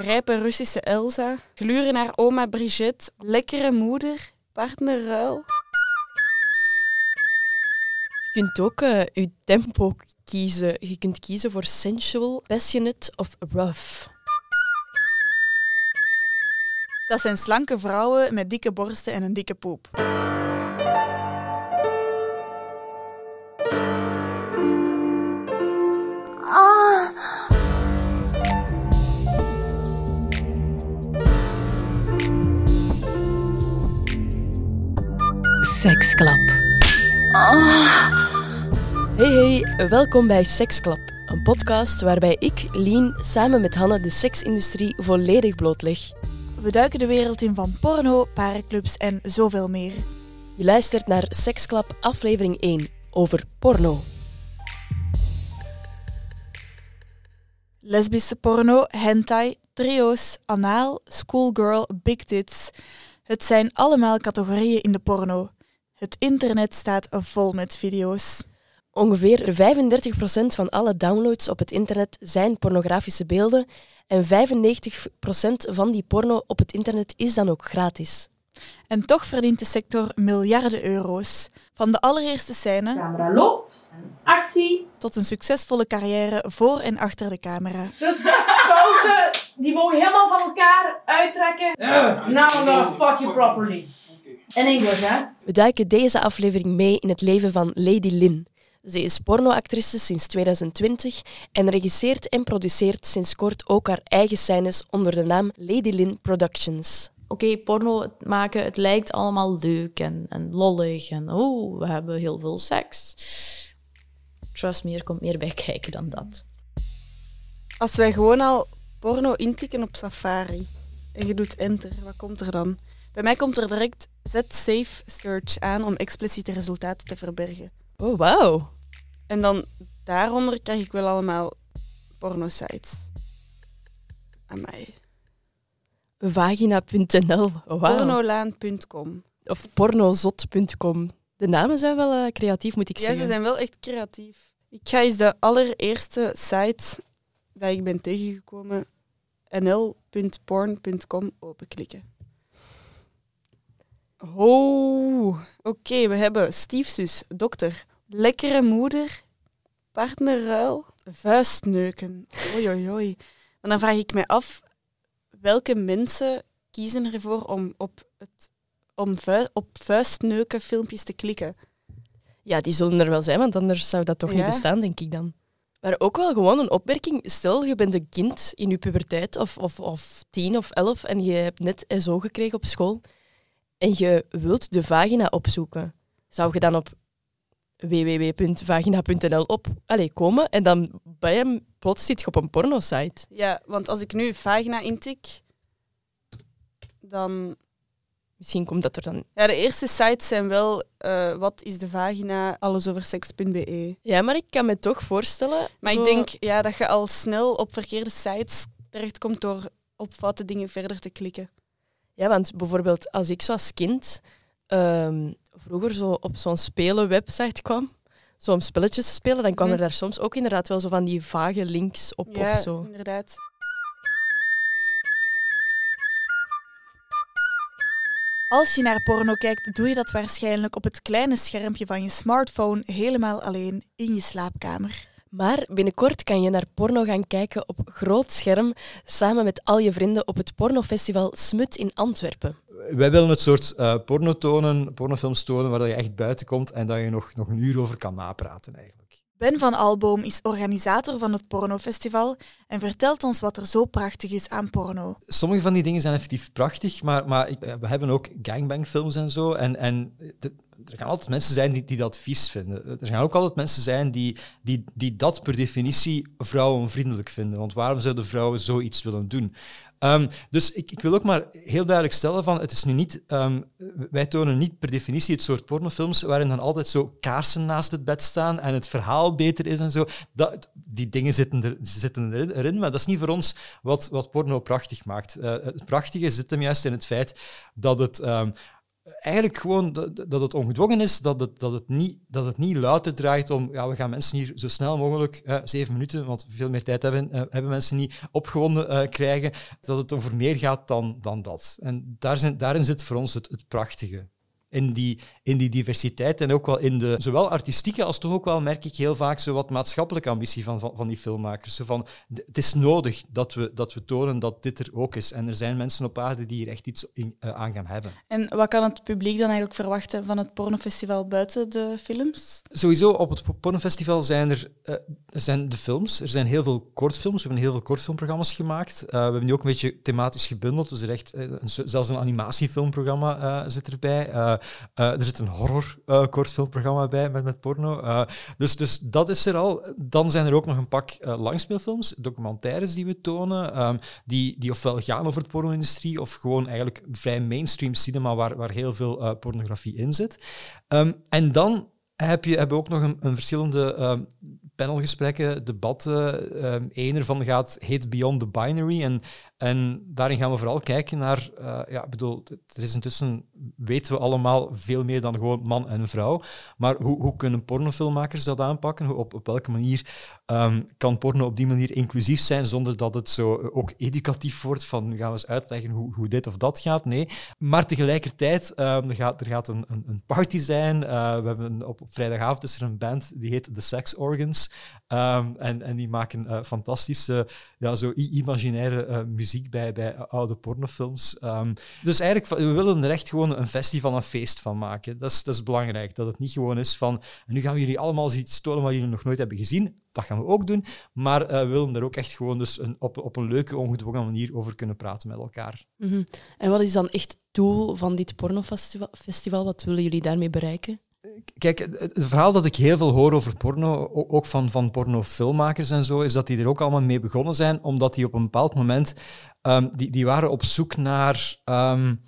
rijpe Russische Elsa, gluren naar oma Brigitte, lekkere moeder, partnerruil. Je kunt ook uh, je tempo kiezen. Je kunt kiezen voor sensual, passionate of rough. Dat zijn slanke vrouwen met dikke borsten en een dikke poep. Seksklap. Hey hey, welkom bij Seksklap, een podcast waarbij ik, Lien, samen met Hanne de seksindustrie volledig blootleg. We duiken de wereld in van porno, parenclubs en zoveel meer. Je luistert naar Seksklap aflevering 1 over porno. Lesbische porno, hentai, trio's, anaal, schoolgirl, big tits. Het zijn allemaal categorieën in de porno. Het internet staat vol met video's. Ongeveer 35% van alle downloads op het internet zijn pornografische beelden en 95% van die porno op het internet is dan ook gratis. En toch verdient de sector miljarden euro's. Van de allereerste scène... camera loopt, actie... Tot een succesvolle carrière voor en achter de camera. Dus pauze, die mogen helemaal van elkaar uittrekken. Now I'm gonna fuck you properly. In Engels, hè? We duiken deze aflevering mee in het leven van Lady Lynn. Ze is pornoactrice sinds 2020 en regisseert en produceert sinds kort ook haar eigen scènes onder de naam Lady Lynn Productions. Oké, porno maken, het lijkt allemaal leuk en, en lollig en oh, we hebben heel veel seks. Trust me, er komt meer bij kijken dan dat. Als wij gewoon al porno intikken op Safari en je doet enter, wat komt er dan? Bij mij komt er direct zet safe search aan om expliciete resultaten te verbergen. Oh, wauw. En dan daaronder krijg ik wel allemaal pornosites. Amai. Vagina.nl. Wow. Pornolaan.com. Of pornozot.com. De namen zijn wel uh, creatief, moet ik ja, zeggen. ze zijn wel echt creatief. Ik ga eens de allereerste site dat ik ben tegengekomen, nl.porn.com, openklikken. Oh, oké, we hebben stiefzus, dokter, lekkere moeder, partnerruil, vuistneuken. Oei, oei, oei. Maar dan vraag ik mij af, welke mensen kiezen ervoor om op, het, om op vuistneuken filmpjes te klikken? Ja, die zullen er wel zijn, want anders zou dat toch niet bestaan, denk ik dan. Maar ook wel gewoon een opmerking. Stel, je bent een kind in je puberteit, of, of, of tien of elf, en je hebt net SO gekregen op school, en je wilt de vagina opzoeken. Zou je dan op www.vagina.nl op allez, komen en dan bij hem plots zit je op een pornosite? Ja, want als ik nu vagina intik, dan... Misschien komt dat er dan... Ja, de eerste sites zijn wel eh, wat is de vagina, allesoverseks.be. Ja, maar ik kan me toch voorstellen... Maar zo- ik denk ja, dat je al snel op verkeerde sites terechtkomt door op foute dingen verder te klikken. Ja, want bijvoorbeeld als ik zo als kind ehm, vroeger zo op zo'n spelenwebsite kwam, zo om spelletjes te spelen, dan kwamen Mhm. er daar soms ook inderdaad wel zo van die vage links op ja, of zo. inderdaad. Als je naar porno kijkt, doe je dat waarschijnlijk op het kleine schermpje van je smartphone helemaal alleen in je slaapkamer. Maar binnenkort kan je naar porno gaan kijken op groot scherm samen met al je vrienden op het pornofestival Smut in Antwerpen. Wij willen het soort eh porno tonen, pornofilms tonen, waar je echt buiten komt en dat je nog, nog een uur over kan napraten eigenlijk. Ben van Alboom is organisator van het pornofestival en vertelt ons wat er zo prachtig is aan porno. Sommige van die dingen zijn effectief prachtig, maar, maar ik- we hebben ook gangbangfilms en zo. En, en de- er gaan altijd mensen zijn die, dat vies vinden. Er gaan ook altijd mensen zijn die, die, die dat per definitie vrouwenvriendelijk vinden. Want waarom zouden vrouwen zoiets willen doen? Ehm, dus ik, ik wil ook maar heel duidelijk stellen van, het is nu niet, ehm, wij tonen niet per definitie het soort pornofilms waarin dan altijd zo kaarsen naast het bed staan en het verhaal beter is en zo. Dat, die dingen zitten, er, zitten erin, erin, maar dat is niet voor ons wat, wat porno prachtig maakt. Eh, het prachtige zit hem juist in het feit dat het ehm, eigenlijk gewoon dat, het ongedwongen is, dat het, dat, het niet, dat het niet louter draait om, ja, we gaan mensen hier zo snel mogelijk, zeven minuten, want veel meer tijd hebben, eh, hebben mensen niet, opgewonden eh, krijgen, dat het over meer gaat dan, dan dat. En daar zijn, daarin zit voor ons het, het prachtige in die, in die diversiteit en ook wel in de zowel artistieke als toch ook wel, merk ik heel vaak, zo wat maatschappelijke ambitie van, van, van die filmmakers. Zo van, het is nodig dat we, dat we tonen dat dit er ook is. En er zijn mensen op aarde die hier echt iets in, uh, aan gaan hebben. En wat kan het publiek dan eigenlijk verwachten van het pornofestival buiten de films? Sowieso, op het pornofestival zijn er uh, zijn de films. Er zijn heel veel kortfilms. We hebben heel veel kortfilmprogramma's gemaakt. Uh, we hebben die ook een beetje thematisch gebundeld. Dus er echt, zelfs een animatiefilmprogramma zit erbij. Uh, er zit een horror-kortfilmprogramma uh, bij met, met porno. Dus, dus dat is er al. Dan zijn er ook nog een pak langspeelfilms, documentaires die we tonen, um, die, die ofwel gaan over de porno-industrie of gewoon eigenlijk vrij mainstream cinema waar, waar heel veel pornografie in zit. Um, en dan heb je, hebben we ook nog een, verschillende um, panelgesprekken, debatten. Um, ervan gaat, heet Beyond the Binary. En en daarin gaan we vooral kijken naar, uh, ja, bedoel, er is intussen, weten we allemaal, veel meer dan gewoon man en vrouw. Maar hoe, hoe kunnen pornofilmmakers dat aanpakken? Hoe, op, welke manier um, kan porno op die manier inclusief zijn, zonder dat het zo ook educatief wordt van, gaan we eens uitleggen hoe, hoe dit of dat gaat? Nee. Maar tegelijkertijd, um, er, gaat, er gaat een, een, party zijn. Uh, we hebben op, vrijdagavond is er een band, die heet The Sex Organs. Um, en, en die maken fantastische, ja, zo imaginaire muziek muziek bij, bij oude pornofilms. Um, dus eigenlijk, we willen er echt gewoon een festival, een feest van maken. Dat is, belangrijk, dat het niet gewoon is van nu gaan we jullie allemaal iets tonen wat jullie nog nooit hebben gezien. Dat gaan we ook doen, maar uh, we willen er ook echt gewoon dus een, op, op een leuke, ongedwongen manier over kunnen praten met elkaar. -hmm. En wat is dan echt het doel van dit pornofestival? Wat willen jullie daarmee bereiken? Kijk, het verhaal dat ik heel veel hoor over porno, ook van, van pornofilmmakers en zo, is dat die er ook allemaal mee begonnen zijn, omdat die op een bepaald moment, um, die, die waren op zoek naar... Um,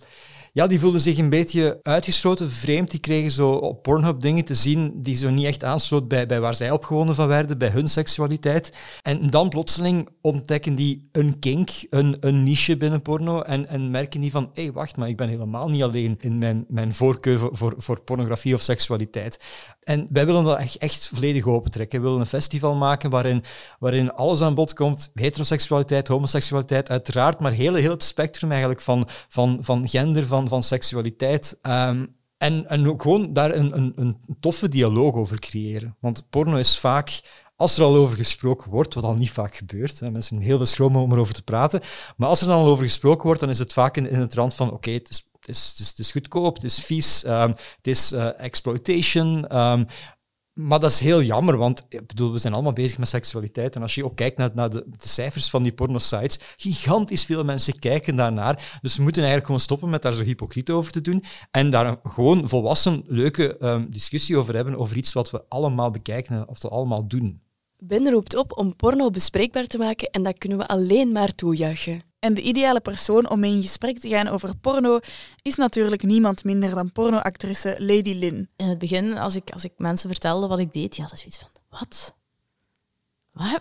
ja, die voelden zich een beetje uitgesloten, vreemd. Die kregen zo op Pornhub dingen te zien die zo niet echt aansloot bij, bij waar zij opgewonden van werden, bij hun seksualiteit. En dan plotseling ontdekken die een kink, een, een niche binnen porno en, en merken die van, hé, hey, wacht, maar ik ben helemaal niet alleen in mijn, mijn voorkeur voor, voor pornografie of seksualiteit. En wij willen dat echt, echt volledig opentrekken. We willen een festival maken waarin, waarin alles aan bod komt. Heteroseksualiteit, homoseksualiteit, uiteraard, maar heel, heel het spectrum eigenlijk van, van, van gender, van, van seksualiteit. Um, en, en gewoon daar een, een, een toffe dialoog over creëren. Want porno is vaak als er al over gesproken wordt, wat al niet vaak gebeurt, hè, mensen hebben heel veel schroom om erover te praten, maar als er dan al over gesproken wordt, dan is het vaak in, in het rand van oké, okay, het, het, het, het, is goedkoop, het is vies, um, het is uh, exploitation, um, maar dat is heel jammer, want ik bedoel, we zijn allemaal bezig met seksualiteit. En als je ook kijkt naar, de, cijfers van die porno-sites, gigantisch veel mensen kijken daarnaar. Dus we moeten eigenlijk gewoon stoppen met daar zo hypocriet over te doen. En daar gewoon volwassen, leuke um, discussie over hebben, over iets wat we allemaal bekijken of we allemaal doen. Ben roept op om porno bespreekbaar te maken en dat kunnen we alleen maar toejuichen. En de ideale persoon om mee in gesprek te gaan over porno is natuurlijk niemand minder dan pornoactrice Lady Lynn. In het begin, als ik, als ik mensen vertelde wat ik deed, ja, dat is iets van, wat?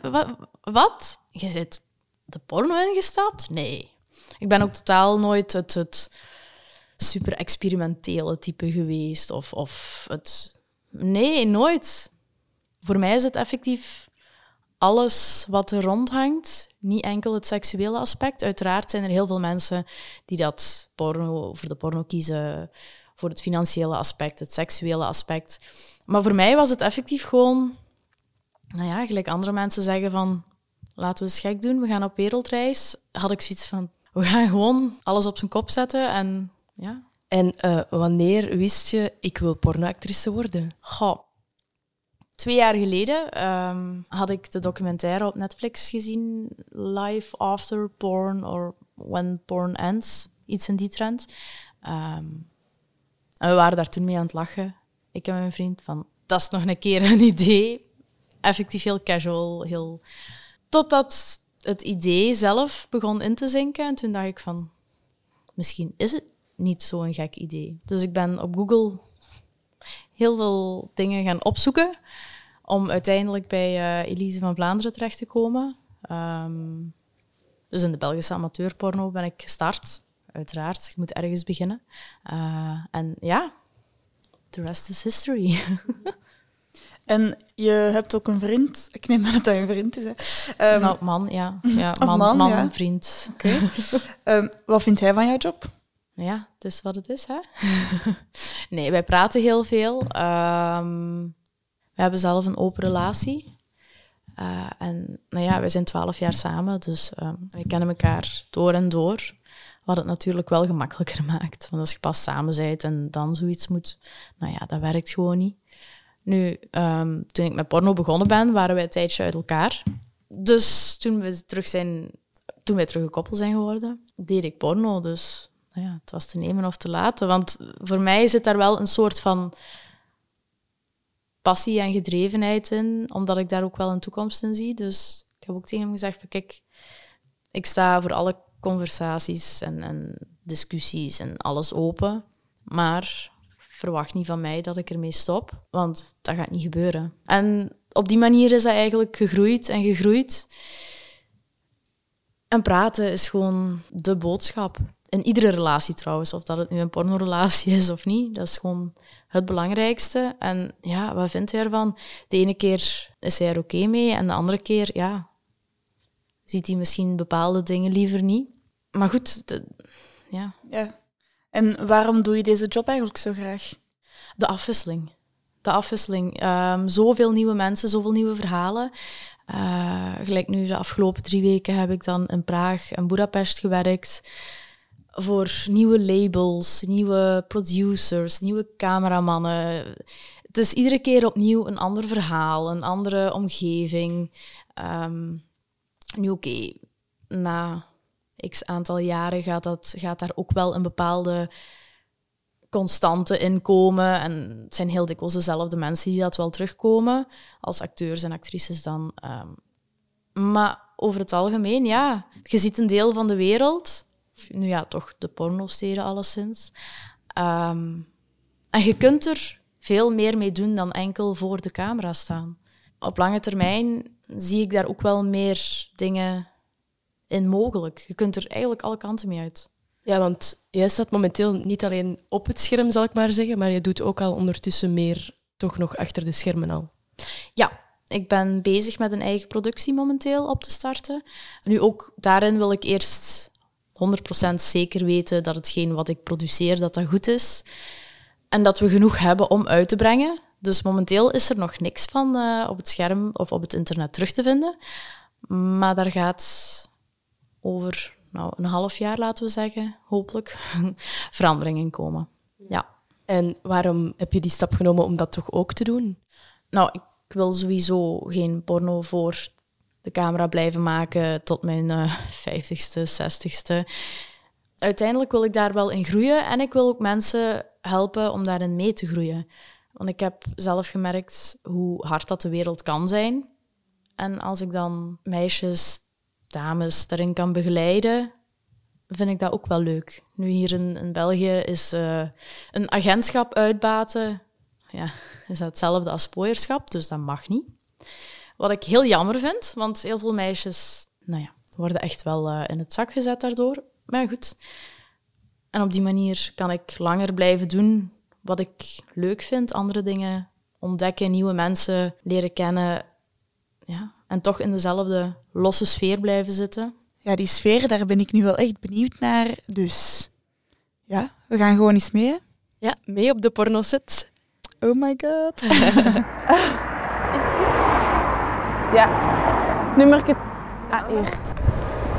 Wat? wat? Je zit de porno ingestapt? Nee. Ik ben ook totaal nooit het, het super experimentele type geweest. Of, of het... Nee, nooit. Voor mij is het effectief alles wat er rondhangt, niet enkel het seksuele aspect. Uiteraard zijn er heel veel mensen die dat porno, voor de porno kiezen, voor het financiële aspect, het seksuele aspect. Maar voor mij was het effectief gewoon, nou ja, gelijk andere mensen zeggen van, laten we eens gek doen, we gaan op wereldreis. Had ik zoiets van, we gaan gewoon alles op zijn kop zetten en ja. En uh, wanneer wist je, ik wil pornoactrice worden? Goh, Twee jaar geleden um, had ik de documentaire op Netflix gezien, Life After Porn or When Porn Ends, iets in die trend. Um, en we waren daar toen mee aan het lachen, ik en mijn vriend, van dat is nog een keer een idee. Effectief heel casual, heel... Totdat het idee zelf begon in te zinken en toen dacht ik van, misschien is het niet zo'n gek idee. Dus ik ben op Google heel veel dingen gaan opzoeken om uiteindelijk bij uh, Elise van Vlaanderen terecht te komen. Um, dus in de Belgische amateurporno ben ik gestart. uiteraard. Je moet ergens beginnen. Uh, en ja, the rest is history. En je hebt ook een vriend. Ik neem aan dat dat een vriend is. Hè. Um, nou, man, ja. ja man, man, man ja. vriend. Okay. um, wat vindt hij van jouw job? Ja, het is wat het is, hè. nee, wij praten heel veel. Um, we hebben zelf een open relatie. Uh, en nou ja, we zijn twaalf jaar samen, dus we kennen elkaar door en door. Wat het natuurlijk wel gemakkelijker maakt. Want als je pas samen bent en dan zoiets moet, nou ja, dat werkt gewoon niet. Nu, um, toen ik met porno begonnen ben, waren wij een tijdje uit elkaar. Dus toen we terug zijn, toen wij terug gekoppeld zijn geworden, deed ik porno. Dus nou ja, het was te nemen of te laten. Want voor mij zit daar wel een soort van passie en gedrevenheid in, omdat ik daar ook wel een toekomst in zie. Dus ik heb ook tegen hem gezegd: kijk, ik sta voor alle conversaties en, en discussies en alles open. Maar verwacht niet van mij dat ik ermee stop, want dat gaat niet gebeuren. En op die manier is dat eigenlijk gegroeid en gegroeid. En praten is gewoon de boodschap. In iedere relatie trouwens, of dat het nu een pornorelatie is of niet, dat is gewoon het belangrijkste. En ja, wat vindt hij ervan? De ene keer is hij er oké mee en de andere keer, ja, ziet hij misschien bepaalde dingen liever niet. Maar goed, ja. ja. En waarom doe je deze job eigenlijk zo graag? De afwisseling. De afwisseling. Um, zoveel nieuwe mensen, zoveel nieuwe verhalen. Uh, gelijk nu, de afgelopen drie weken heb ik dan in Praag en Budapest gewerkt. Voor nieuwe labels, nieuwe producers, nieuwe cameramannen. Het is iedere keer opnieuw een ander verhaal, een andere omgeving. Um, nu oké, na x aantal jaren gaat, dat, gaat daar ook wel een bepaalde constante inkomen. En het zijn heel dikwijls dezelfde mensen die dat wel terugkomen, als acteurs en actrices dan. Ehm. maar over het algemeen, ja, je ziet een deel van de wereld, nu ja, toch de pornosteden alleszins. Um, en je kunt er veel meer mee doen dan enkel voor de camera staan. Op lange termijn zie ik daar ook wel meer dingen in mogelijk. Je kunt er eigenlijk alle kanten mee uit. Ja, want jij staat momenteel niet alleen op het scherm, zal ik maar zeggen, maar je doet ook al ondertussen meer toch nog achter de schermen al. Ja, ik ben bezig met een eigen productie momenteel op te starten. Nu ook daarin wil ik eerst 100% zeker weten dat hetgeen wat ik produceer, dat dat goed is. En dat we genoeg hebben om uit te brengen. Dus momenteel is er nog niks van uh, op het scherm of op het internet terug te vinden. Maar daar gaat over nou, een half jaar, laten we zeggen, hopelijk, veranderingen komen. Ja. En waarom heb je die stap genomen om dat toch ook te doen? Nou, ik wil sowieso geen porno voor de camera blijven maken tot mijn uh, 50ste, 60ste. Uiteindelijk wil ik daar wel in groeien en ik wil ook mensen helpen om daarin mee te groeien. Want ik heb zelf gemerkt hoe hard dat de wereld kan zijn. En als ik dan meisjes dames daarin kan begeleiden, vind ik dat ook wel leuk. Nu hier in, België is uh, een agentschap uitbaten, ja, is dat hetzelfde als pooierschap, dus dat mag niet. Wat ik heel jammer vind, want heel veel meisjes nou ja, worden echt wel uh, in het zak gezet daardoor. Maar goed. En op die manier kan ik langer blijven doen wat ik leuk vind, andere dingen ontdekken, nieuwe mensen leren kennen. Ja, en toch in dezelfde losse sfeer blijven zitten. Ja, die sfeer, daar ben ik nu wel echt benieuwd naar. Dus ja, we gaan gewoon eens mee. Ja, mee op de pornoset. Oh my god. Ja. Nummer... Ah, hier.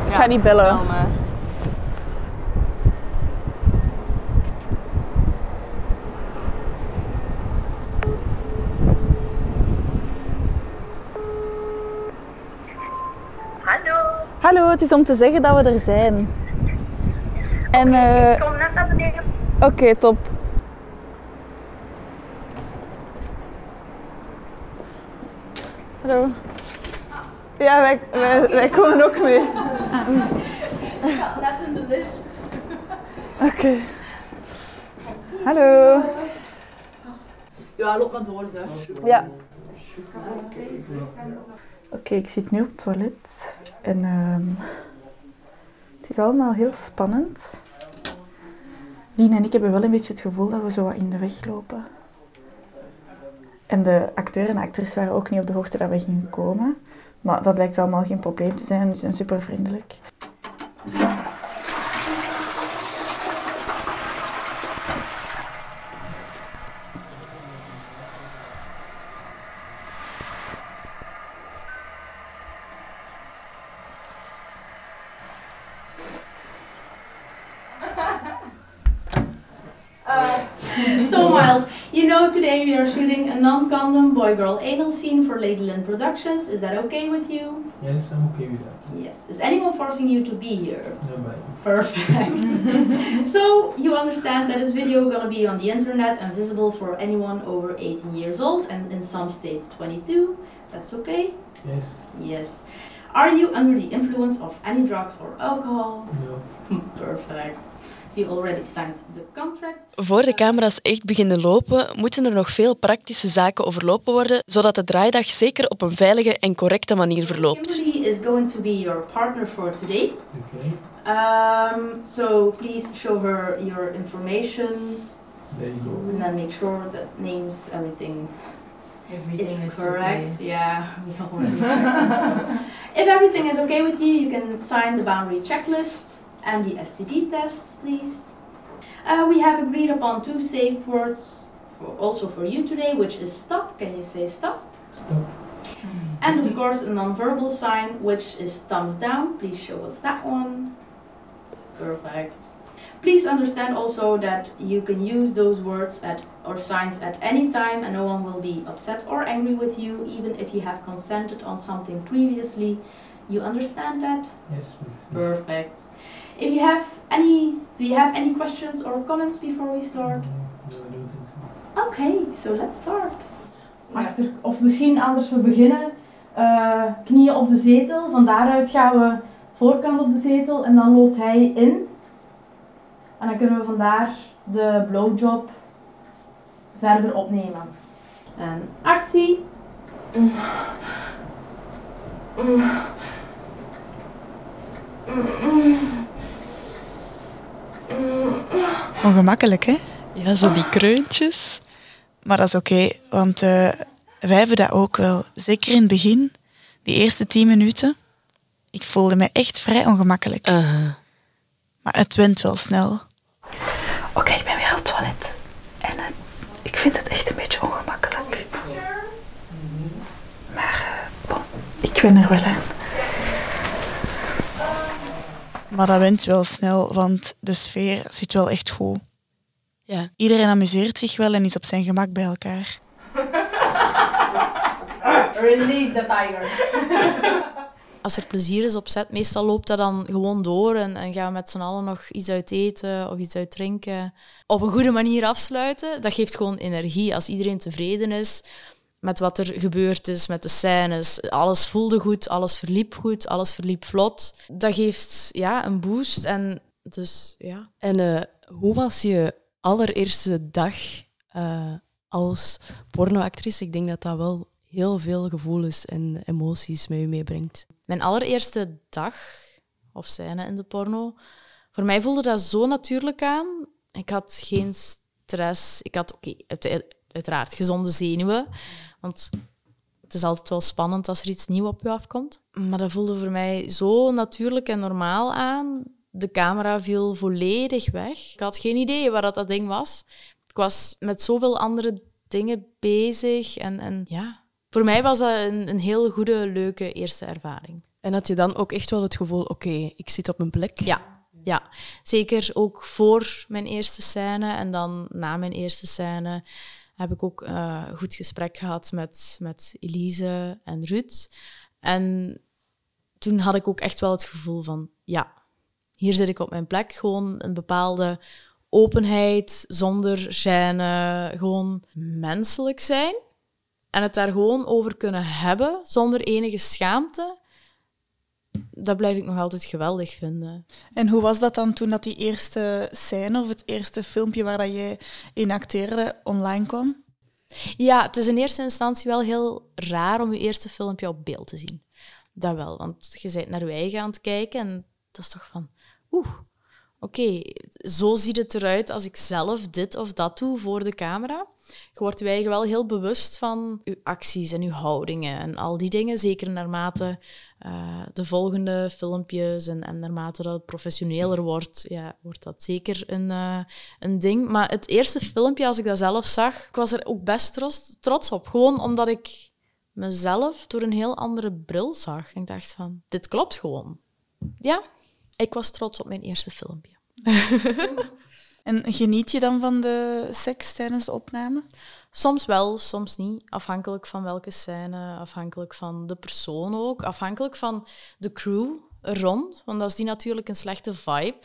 Ik ga niet bellen. Hallo, het is om te zeggen dat we er zijn. En, okay, uh, ik kom net naar beneden. Oké, okay, top. Hallo. Ja, wij, wij, wij komen ook mee. Net in de lift. Oké. Hallo. Ja, loop maar door, zeg. Ja. Oké, okay, ik zit nu op het toilet en um, het is allemaal heel spannend. Lien en ik hebben wel een beetje het gevoel dat we zo wat in de weg lopen. En de acteur en de actrice waren ook niet op de hoogte dat we gingen komen. Maar dat blijkt allemaal geen probleem te zijn. Ze zijn super vriendelijk. Boy-girl anal scene for Ladyland Productions. Is that okay with you? Yes, I'm okay with that. Yes. Is anyone forcing you to be here? Nobody. Perfect. so you understand that this video gonna be on the internet and visible for anyone over 18 years old and in some states 22. That's okay? Yes. Yes. Are you under the influence of any drugs or alcohol? No. Perfect. You already signed the contract. Voor de camera's echt beginnen lopen, moeten er nog veel praktische zaken overlopen worden, zodat de draaidag zeker op een veilige en correcte manier verloopt. Kimberly is going to be your partner for today. Okay. Um, so please show her your information There you go. and then make sure that names, everything Everything is is correct. okay. Yeah, we already checked. So if everything is okay with you, you can sign the boundary checklist and the STD tests, please. Uh, we have agreed upon two safe words for, also for you today, which is stop. Can you say stop? Stop. And of course, a non-verbal sign, which is thumbs down. Please show us that one. Perfect. Please understand also that you can use those words at or signs at any time, and no one will be upset or angry with you, even if you have consented on something previously. You understand that? Yes, please. Perfect. If you have any, do you have any questions or comments before we start? No, no, I don't think so. Okay, so let's start. achter, of misschien anders we beginnen, eh, knieën op de zetel. Van daaruit gaan we voorkant op de zetel en dan loopt hij in. En dan kunnen we vandaar de blowjob verder opnemen. En actie. Ongemakkelijk, hè? Ja, zo die kreuntjes. Maar dat is oké, want eh, wij hebben dat ook wel. Zeker in het begin, die eerste tien minuten. Ik voelde me echt vrij ongemakkelijk. Maar het went wel snel. Oké, ik ben weer op het toilet. En eh, ik vind het echt een beetje ongemakkelijk. Maar eh, bon, ik ben er wel aan. Maar dat went wel snel, want de sfeer zit wel echt goed. Ja. Iedereen amuseert zich wel en is op zijn gemak bij elkaar. Release the tiger. Als er plezier is op set, meestal loopt dat dan gewoon door en, en gaan we met z'n allen nog iets uit eten of iets uit drinken. Op een goede manier afsluiten, dat geeft gewoon energie. Als iedereen tevreden is met wat er gebeurd is, met de scènes, alles voelde goed, alles verliep goed, alles verliep vlot. Dat geeft ja, een boost en dus ja. En eh, hoe was je allereerste dag eh, als pornoactrice? Ik denk dat dat wel heel veel gevoelens en emoties met je meebrengt. Mijn allereerste dag of scène in de porno, voor mij voelde dat zo natuurlijk aan. Ik had geen stress. Ik had, oké, uit- uiteraard gezonde zenuwen. Want het is altijd wel spannend als er iets nieuws op je afkomt. Maar dat voelde voor mij zo natuurlijk en normaal aan. De camera viel volledig weg. Ik had geen idee waar dat, dat ding was. Ik was met zoveel andere dingen bezig. En, en ja, voor mij was dat een, een heel goede, leuke eerste ervaring. En had je dan ook echt wel het gevoel, oké, ik zit op mijn plek? Ja, ja, zeker ook voor mijn eerste scène en dan na mijn eerste scène heb ik ook eh, een goed gesprek gehad met, met Elise en Ruud. En toen had ik ook echt wel het gevoel van, ja, hier zit ik op mijn plek. Gewoon een bepaalde openheid, zonder gêne, gewoon menselijk zijn. En het daar gewoon over kunnen hebben, zonder enige schaamte. Dat blijf ik nog altijd geweldig vinden. En hoe was dat dan toen dat die eerste scène of het eerste filmpje waar dat je in acteerde online kwam? Ja, het is in eerste instantie wel heel raar om je eerste filmpje op beeld te zien. Dat wel, want je bent naar je eigen aan het kijken en dat is toch van, oeh, oké, zo ziet het eruit als ik zelf dit of dat doe voor de camera. Je wordt je wel heel bewust van je acties en je houdingen en al die dingen. Zeker naarmate eh, de volgende filmpjes en, en naarmate dat het professioneler wordt, ja, wordt dat zeker een, eh, een ding. Maar het eerste filmpje, als ik dat zelf zag, ik was er ook best trots, trots op. Gewoon omdat ik mezelf door een heel andere bril zag. Ik dacht van, dit klopt gewoon. Ja, ik was trots op mijn eerste filmpje. En geniet je dan van de seks tijdens de opname? Soms wel, soms niet. Afhankelijk van welke scène, afhankelijk van de persoon ook, afhankelijk van de crew rond. Want als die natuurlijk een slechte vibe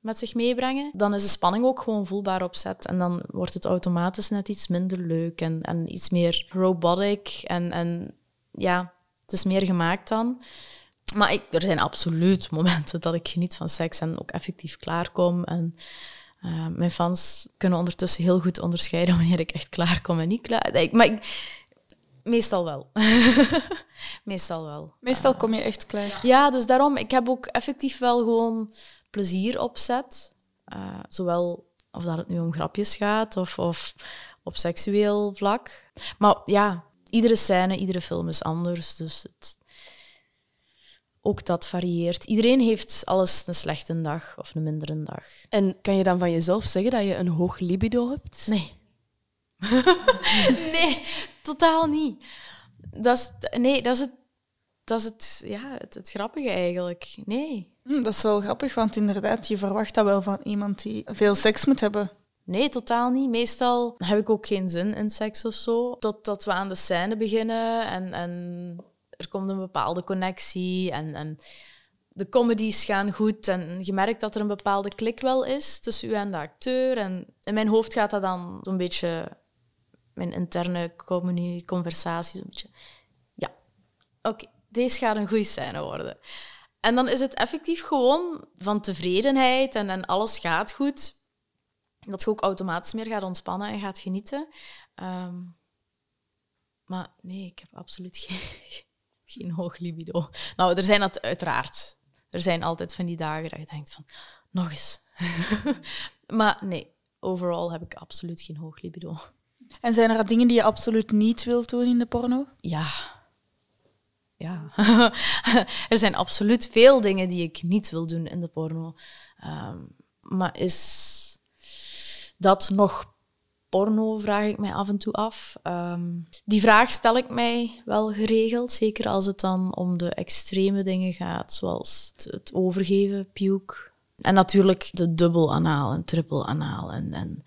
met zich meebrengen, dan is de spanning ook gewoon voelbaar op set. En dan wordt het automatisch net iets minder leuk en, en iets meer robotic. En, en ja, het is meer gemaakt dan. Maar ik, er zijn absoluut momenten dat ik geniet van seks en ook effectief klaarkom. En uh, mijn fans kunnen ondertussen heel goed onderscheiden wanneer ik echt klaarkom en niet klaar. Ik, maar ik, meestal wel. meestal wel. Meestal kom je echt klaar. Ja, dus daarom, ik heb ook effectief wel gewoon plezier op set. Uh, zowel of dat het nu om grapjes gaat of, of op seksueel vlak. Maar ja, iedere scène, iedere film is anders. Dus het, ook dat varieert. Iedereen heeft alles een slechte dag of een mindere dag. En kan je dan van jezelf zeggen dat je een hoog libido hebt? Nee. nee, totaal niet. Dat is, nee, dat is het, dat is het, ja, het, het grappige eigenlijk. Nee. Hm, dat is wel grappig, want inderdaad, je verwacht dat wel van iemand die veel seks moet hebben. Nee, totaal niet. Meestal heb ik ook geen zin in seks of zo. Totdat we aan de scène beginnen en, en er komt een bepaalde connectie en, en de comedies gaan goed. En je merkt dat er een bepaalde klik wel is tussen u en de acteur. En in mijn hoofd gaat dat dan zo'n beetje mijn interne conversatie. Zo'n beetje, ja, oké, deze gaat een goede scène worden. En dan is het effectief gewoon van tevredenheid en, en alles gaat goed. Dat je ook automatisch meer gaat ontspannen en gaat genieten. Um, maar nee, ik heb absoluut geen, geen hoog libido. Nou, er zijn dat uiteraard. Er zijn altijd van die dagen dat je denkt van, nog eens. maar nee, overal heb ik absoluut geen hoog libido. En zijn er dingen die je absoluut niet wilt doen in de porno? Ja. Ja. er zijn absoluut veel dingen die ik niet wil doen in de porno. Um, maar is dat nog porno, vraag ik mij af en toe af. Um, die vraag stel ik mij wel geregeld, zeker als het dan om de extreme dingen gaat, zoals het, overgeven, puke. En natuurlijk de dubbel anaal en triple anaal. En, en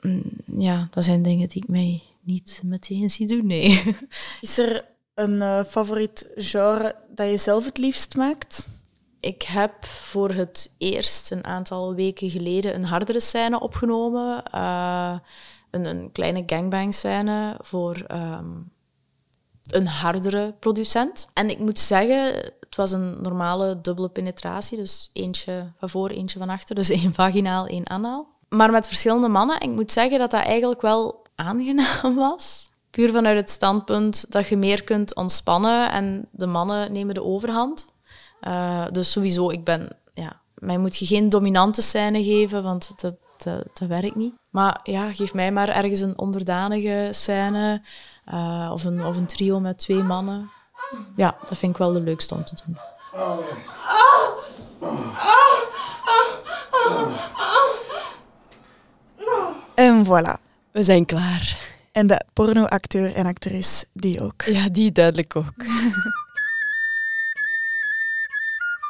mm, ja, dat zijn dingen die ik mij niet meteen zie doen, nee. Is er een uh, favoriet genre dat je zelf het liefst maakt? Ik heb voor het eerst een aantal weken geleden een hardere scène opgenomen. Uh, een, een, kleine gangbang scène voor um, een hardere producent. En ik moet zeggen, het was een normale dubbele penetratie. Dus eentje van voor, eentje van achter. Dus één vaginaal, één anaal. Maar met verschillende mannen. Ik moet zeggen dat dat eigenlijk wel aangenaam was. Puur vanuit het standpunt dat je meer kunt ontspannen en de mannen nemen de overhand. Uh, dus sowieso, ik ben... Ja, mij moet je geen dominante scène geven, want dat, dat, dat werkt niet. Maar ja, geef mij maar ergens een onderdanige scène uh, of, een, of een trio met twee mannen. Ja, dat vind ik wel de leukste om te doen. En voilà. We zijn klaar. En de pornoacteur en actrice, die ook. Ja, die duidelijk ook.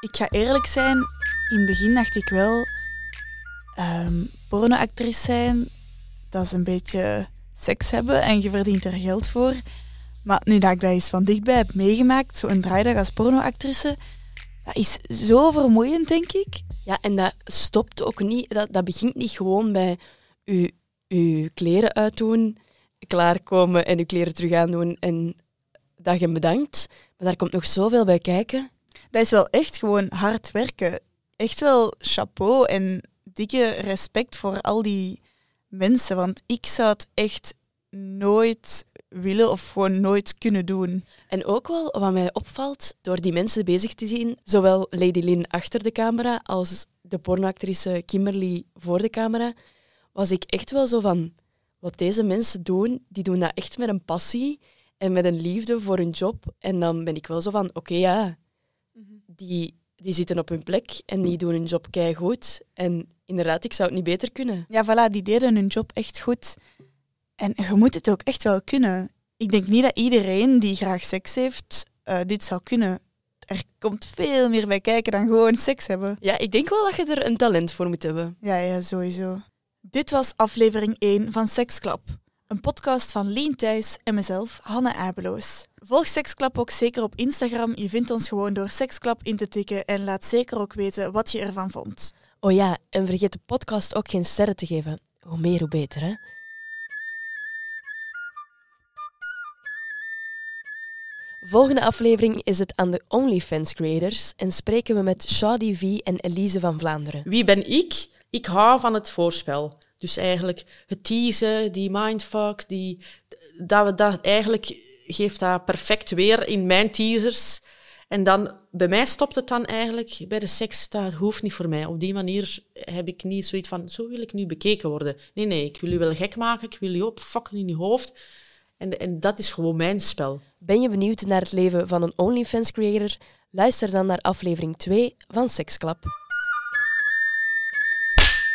Ik ga eerlijk zijn, in het begin dacht ik wel, um, pornoactrice zijn, dat is een beetje seks hebben en je verdient er geld voor. Maar nu dat ik dat eens van dichtbij heb meegemaakt, zo'n draaidag als pornoactrice, dat is zo vermoeiend, denk ik. Ja, en dat stopt ook niet, dat, dat begint niet gewoon bij je, je kleren uitdoen, klaarkomen en je kleren terug aandoen en dag en bedankt. Maar daar komt nog zoveel bij kijken dat is wel echt gewoon hard werken. Echt wel chapeau en dikke respect voor al die mensen. Want ik zou het echt nooit willen of gewoon nooit kunnen doen. En ook wel wat mij opvalt, door die mensen bezig te zien, zowel Lady Lynn achter de camera als de pornoactrice Kimberly voor de camera, was ik echt wel zo van, wat deze mensen doen, die doen dat echt met een passie en met een liefde voor hun job. En dan ben ik wel zo van, oké ja, die, die zitten op hun plek en die doen hun job keigoed. En inderdaad, ik zou het niet beter kunnen. Ja, voilà, die deden hun job echt goed. En je moet het ook echt wel kunnen. Ik denk niet dat iedereen die graag seks heeft, eh, dit zou kunnen. Er komt veel meer bij kijken dan gewoon seks hebben. Ja, ik denk wel dat je er een talent voor moet hebben. Ja, ja, sowieso. Dit was aflevering 1 van Seksklap. Een podcast van Lien Thijs en mezelf, Hanne Abeloos. Volg Seksklap ook zeker op Instagram. Je vindt ons gewoon door Seksklap in te tikken en laat zeker ook weten wat je ervan vond. Oh ja, en vergeet de podcast ook geen sterren te geven. Hoe meer, hoe beter, hè? Volgende aflevering is het aan de OnlyFans creators en spreken we met Shadi V en Elise van Vlaanderen. Wie ben ik? Ik hou van het voorspel. Dus eigenlijk het teasen, die mindfuck, die, dat, we dat eigenlijk geeft dat perfect weer in mijn teasers. En dan, bij mij stopt het dan eigenlijk bij de seks. Dat hoeft niet voor mij. Op die manier heb ik niet zoiets van, zo wil ik nu bekeken worden. Nee, nee, ik wil je wel gek maken, ik wil je opfokken in je hoofd. En, en dat is gewoon mijn spel. Ben je benieuwd naar het leven van een OnlyFans creator? Luister dan naar aflevering 2 van Seksklap.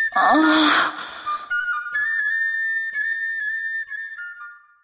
Ah.